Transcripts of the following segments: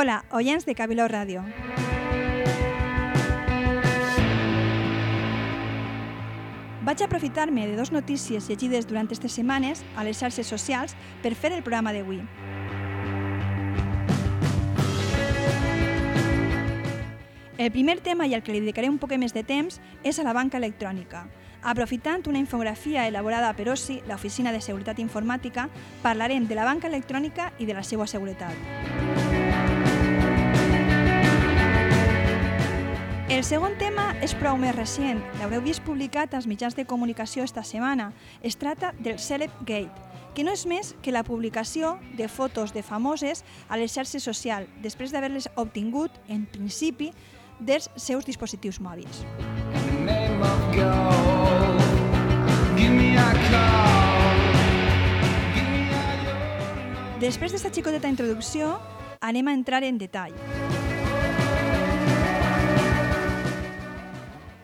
Hola, oients de Cabiló Ràdio. Vaig aprofitar-me de dos notícies llegides durant aquestes setmanes a les xarxes socials per fer el programa d'avui. El primer tema i al que li dedicaré un poc més de temps és a la banca electrònica. Aprofitant una infografia elaborada per OSI, l'Oficina de Seguretat Informàtica, parlarem de la banca electrònica i de la seva seguretat. El segon tema és prou més recent. L'haureu vist publicat als mitjans de comunicació esta setmana. Es tracta del Celeb Gate, que no és més que la publicació de fotos de famoses a les xarxes socials després d'haver-les obtingut, en principi, dels seus dispositius mòbils. Després d'esta xicoteta introducció, anem a entrar en detall.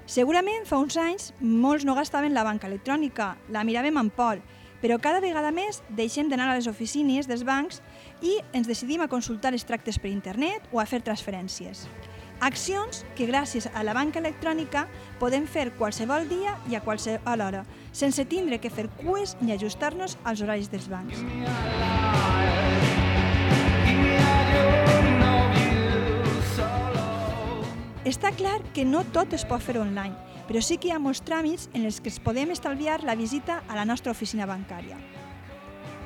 Segurament fa uns anys molts no gastaven la banca electrònica, la miràvem en pol, però cada vegada més deixem d'anar a les oficines dels bancs i ens decidim a consultar els tractes per internet o a fer transferències. Accions que gràcies a la banca electrònica podem fer qualsevol dia i a qualsevol hora, sense tindre que fer cues ni ajustar-nos als horaris dels bancs. Està clar que no tot es pot fer online, però sí que hi ha molts tràmits en els que es podem estalviar la visita a la nostra oficina bancària.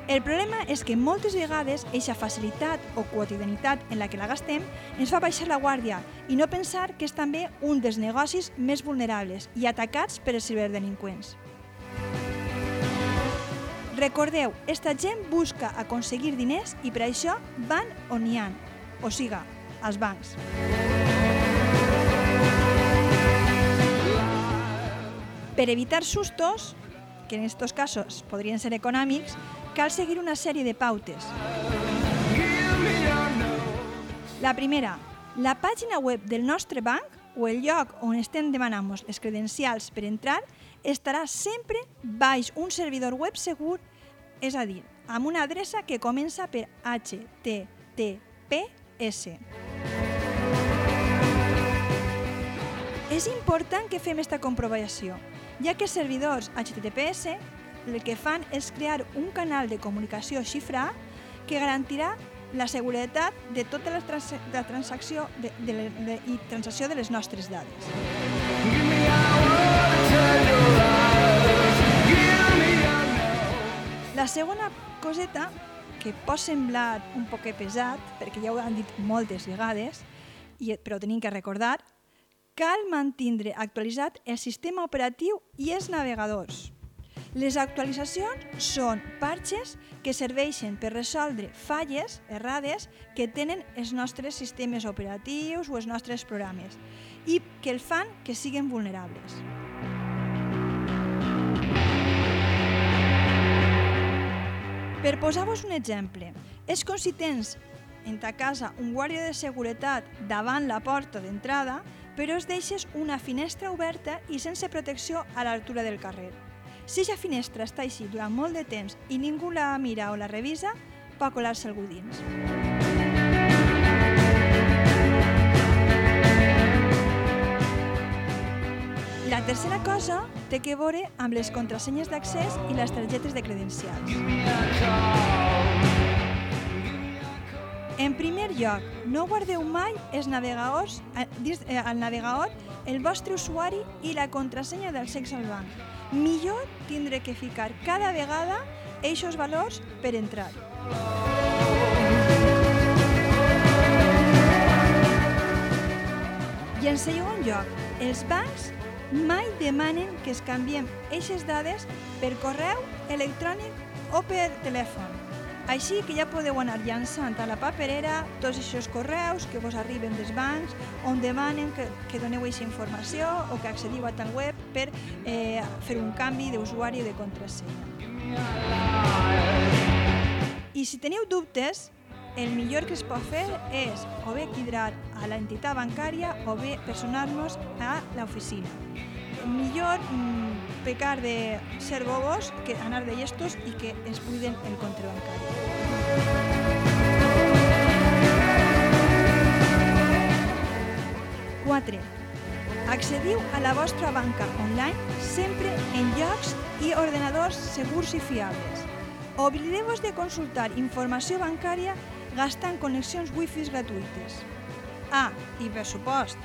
El problema és que moltes vegades eixa facilitat o quotidianitat en la que la gastem ens fa baixar la guàrdia i no pensar que és també un dels negocis més vulnerables i atacats per els ciberdelinqüents. Recordeu, esta gent busca aconseguir diners i per això van on hi ha, o siga, als bancs. Per evitar sustos, que en estos casos podrien ser econòmics, cal seguir una sèrie de pautes. La primera, la pàgina web del nostre banc o el lloc on estem demanant les credencials per entrar estarà sempre baix un servidor web segur, és a dir, amb una adreça que comença per HTTPS. És important que fem aquesta comprovació, ja que servidors HTTPS el que fan és crear un canal de comunicació xifrat que garantirà la seguretat de tota la, trans la transacció de, de, de, i transacció de les nostres dades. La segona coseta, que pot semblar un poc pesat, perquè ja ho han dit moltes vegades, i, però tenim que recordar, cal mantindre actualitzat el sistema operatiu i els navegadors. Les actualitzacions són parxes que serveixen per resoldre falles errades que tenen els nostres sistemes operatius o els nostres programes i que el fan que siguin vulnerables. Per posar-vos un exemple, és com si tens en ta casa un guàrdia de seguretat davant la porta d'entrada, però es deixes una finestra oberta i sense protecció a l'altura del carrer. Si aquesta finestra està així durant molt de temps i ningú la mira o la revisa, pot colar-se algú dins. La tercera cosa té que veure amb les contrasenyes d'accés i les targetes de credencials. En primer lloc, no guardeu mai els navegadors, dins, eh, al navegador el vostre usuari i la contrasenya del sexe al banc. Millor tindre que ficar cada vegada eixos valors per entrar. I en segon lloc, els bancs mai demanen que es canviem eixes dades per correu electrònic o per telèfon. Així que ja podeu anar llançant a la paperera tots aquests correus que vos arriben dels bancs on demanen que, que doneu aquesta informació o que accediu a tal web per eh, fer un canvi d'usuari o de contrasenya. I si teniu dubtes, el millor que es pot fer és o bé cridar a l'entitat bancària o bé personar-nos a l'oficina. Millor mm, pecar de ser bobos que anar de llestos i que ens cuiden el compte bancari. 4. Accediu a la vostra banca online sempre en llocs i ordenadors segurs i fiables. Oblideu-vos de consultar informació bancària gastant connexions wifi gratuïtes. Ah, i per supost,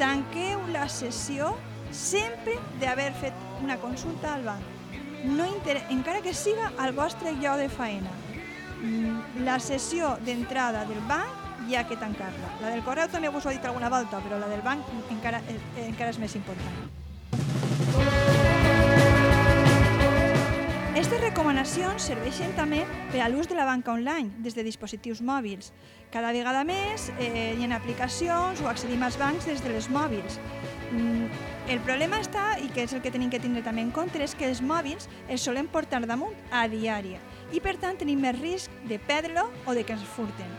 tanqueu la sessió sempre d'haver fet una consulta al banc. No inter... encara que siga al vostre lloc de faena. Mm, la sessió d'entrada del banc hi ha que tancar-la. La del correu també us ho he dit alguna volta, però la del banc encara, eh, encara és més important. Aquestes recomanacions serveixen també per a l'ús de la banca online des de dispositius mòbils. Cada vegada més eh, hi ha aplicacions o accedim als bancs des de les mòbils. Mm, el problema està, i que és el que tenim que tindre també en compte, és que els mòbils els solen portar damunt a diària i per tant tenim més risc de perdre-lo o de que ens furten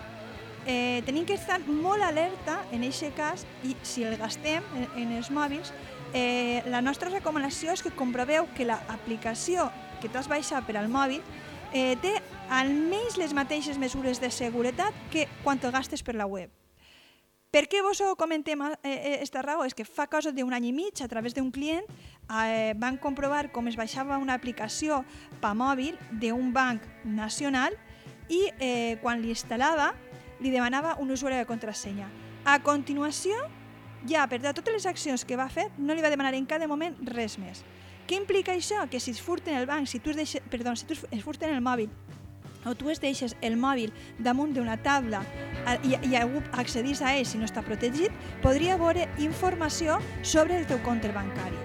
eh, tenim que estar molt alerta en aquest cas i si el gastem en, en els mòbils, eh, la nostra recomanació és que comproveu que l'aplicació que t'has baixat per al mòbil eh, té almenys les mateixes mesures de seguretat que quan el gastes per la web. Per què vos ho comentem eh, esta raó? És que fa cosa d'un any i mig, a través d'un client, eh, van comprovar com es baixava una aplicació pa mòbil d'un banc nacional i eh, quan l'instal·lava li demanava un usuari de contrasenya. A continuació, ja per totes les accions que va fer, no li va demanar en cada moment res més. Què implica això? Que si es furten el banc, si tu es, deixes, perdó, si tu es furten el mòbil o tu es deixes el mòbil damunt d'una taula i, i algú accedís a ell si no està protegit, podria veure informació sobre el teu compte bancari.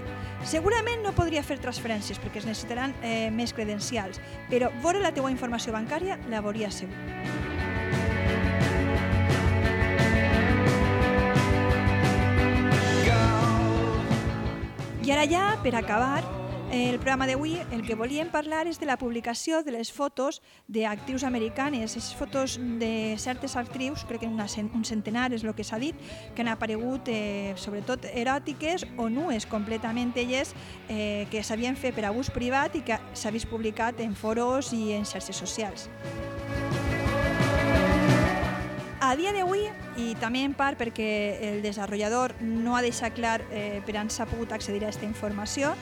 Segurament no podria fer transferències perquè es necessitaran eh, més credencials, però veure la teua informació bancària la veuria segur. I ara ja, per acabar, el programa d'avui el que volíem parlar és de la publicació de les fotos d'actrius americanes, les fotos de certes actrius, crec que una, un centenar és el que s'ha dit, que han aparegut eh, sobretot eròtiques o nues completament elles eh, que s'havien fet per a ús privat i que s'ha vist publicat en foros i en xarxes socials. A dia d'avui, i també en part perquè el desenvolupador no ha deixat clar eh, per on s'ha pogut accedir a aquesta informació,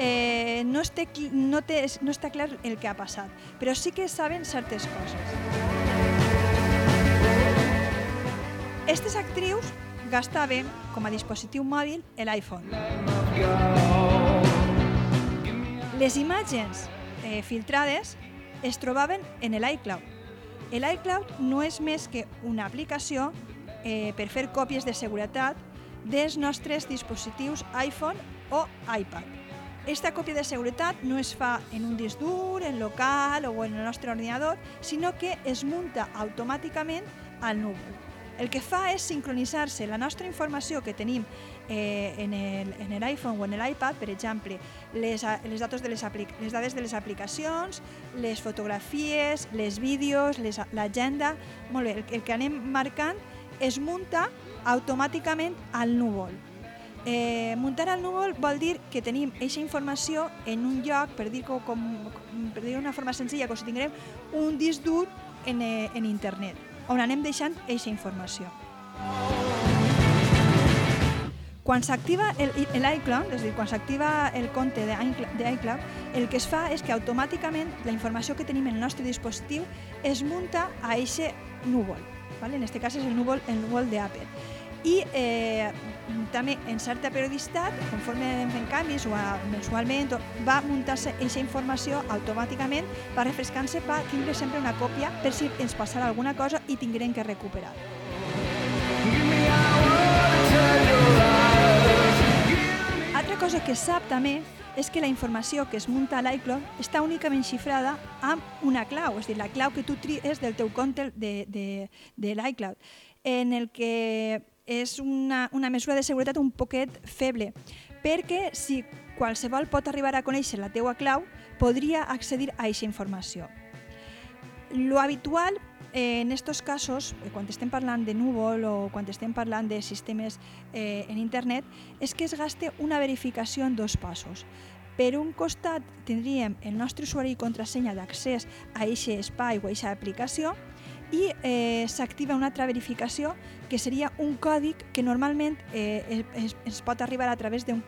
eh, no, este, no, té, no està clar el que ha passat, però sí que saben certes coses. Aquestes actrius gastaven com a dispositiu mòbil l'iPhone. Les imatges eh, filtrades es trobaven en l'iCloud, L'iCloud no és més que una aplicació eh, per fer còpies de seguretat dels nostres dispositius iPhone o iPad. Esta còpia de seguretat no es fa en un disc dur, en local o en el nostre ordinador, sinó que es munta automàticament al núvol. El que fa és sincronitzar-se la nostra informació que tenim eh, en l'iPhone o en l'iPad, per exemple, les, les, datos de les, les dades de les aplicacions, les fotografies, les vídeos, l'agenda, molt bé, el, el que anem marcant es munta automàticament al núvol. Eh, muntar al núvol vol dir que tenim aquesta informació en un lloc, per dir com, per dir una forma senzilla, com si tinguem un disc dur en, eh, en internet on anem deixant aquesta informació. Quan s'activa l'iCloud, és a dir, quan s'activa el compte d'iCloud, el que es fa és que automàticament la informació que tenim en el nostre dispositiu es munta a aquest núvol. ¿vale? En aquest cas és el núvol, el núvol d'Apple. I eh, també en certa periodicitat, conforme anem fent canvis o a, mensualment, va muntar-se aquesta informació automàticament, va refrescant-se per tindre sempre una còpia per si ens passarà alguna cosa i tinguem que recuperar. Altra cosa que sap també és que la informació que es munta a l'iCloud està únicament xifrada amb una clau, és a dir, la clau que tu tries del teu compte de, de, de l'iCloud, en el que és una, una mesura de seguretat un poquet feble, perquè si qualsevol pot arribar a conèixer la teua clau, podria accedir a aquesta informació. Lo habitual eh, en estos casos, eh, quan estem parlant de núvol o quan estem parlant de sistemes eh, en internet, és que es gaste una verificació en dos passos. Per un costat tindríem el nostre usuari i contrasenya d'accés a aquest espai o a aquesta aplicació i eh, s'activa una altra verificació que seria un còdic que normalment eh, es, es pot arribar a través d'un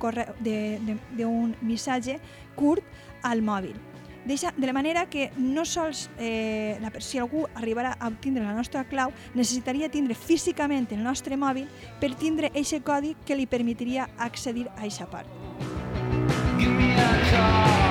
missatge curt al mòbil. Deixa, de la manera que no sols eh, la, si algú arribarà a obtindre la nostra clau, necessitaria tindre físicament el nostre mòbil per tindre aquest codi que li permetria accedir a aquesta part. Give me a call.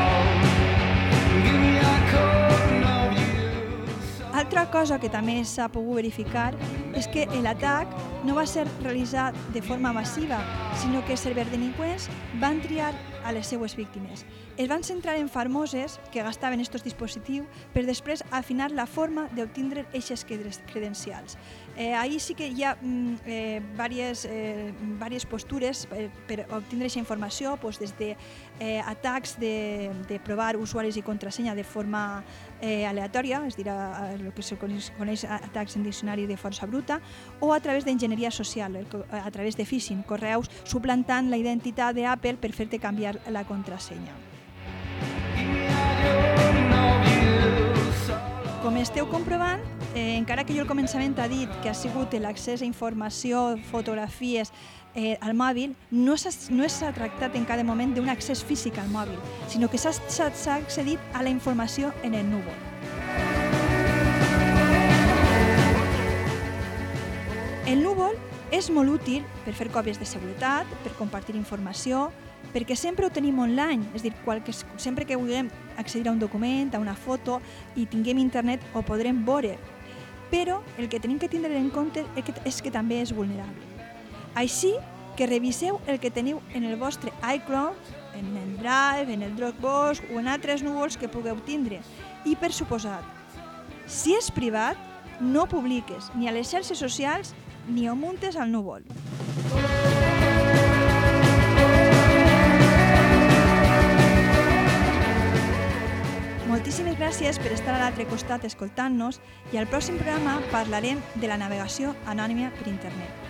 Cosa que també s'ha pogut verificar és que l'atac no va ser realitzat de forma massiva, sinó que els ciberdelinqüents van triar a les seues víctimes. Es van centrar en famoses que gastaven aquests dispositius per després afinar la forma d'obtindre aquestes credencials. Eh, ahí sí que hi ha mm, eh, diverses, eh, diverses postures per, per obtindre aquesta informació, pues, des de eh, de, de provar usuaris i contrasenya de forma eh, aleatòria, és dir, a, a, el que se coneix atacs en diccionari de força bruta, o a través d'enginyeria social, a través de phishing, correus suplantant la identitat d'Apple per fer-te canviar la contrasenya. Com esteu comprovant, eh, encara que jo al començament ha dit que ha sigut l'accés a informació, fotografies eh, al mòbil, no s'ha tractat en cada moment d'un accés físic al mòbil, sinó que s'ha accedit a la informació en el núvol. El núvol és molt útil per fer còpies de seguretat, per compartir informació, perquè sempre ho tenim online, és a dir, qualque, sempre que vulguem accedir a un document, a una foto i tinguem internet ho podrem veure però el que tenim que tindre en compte és que, és que també és vulnerable. Així que reviseu el que teniu en el vostre iCloud, en el Drive, en el Dropbox o en altres núvols que pugueu tindre. I per suposat, si és privat, no publiques ni a les xarxes socials ni ho muntes al núvol. Moltíssimes gràcies per estar a l'altre costat escoltant-nos i al pròxim programa parlarem de la navegació anònima per internet.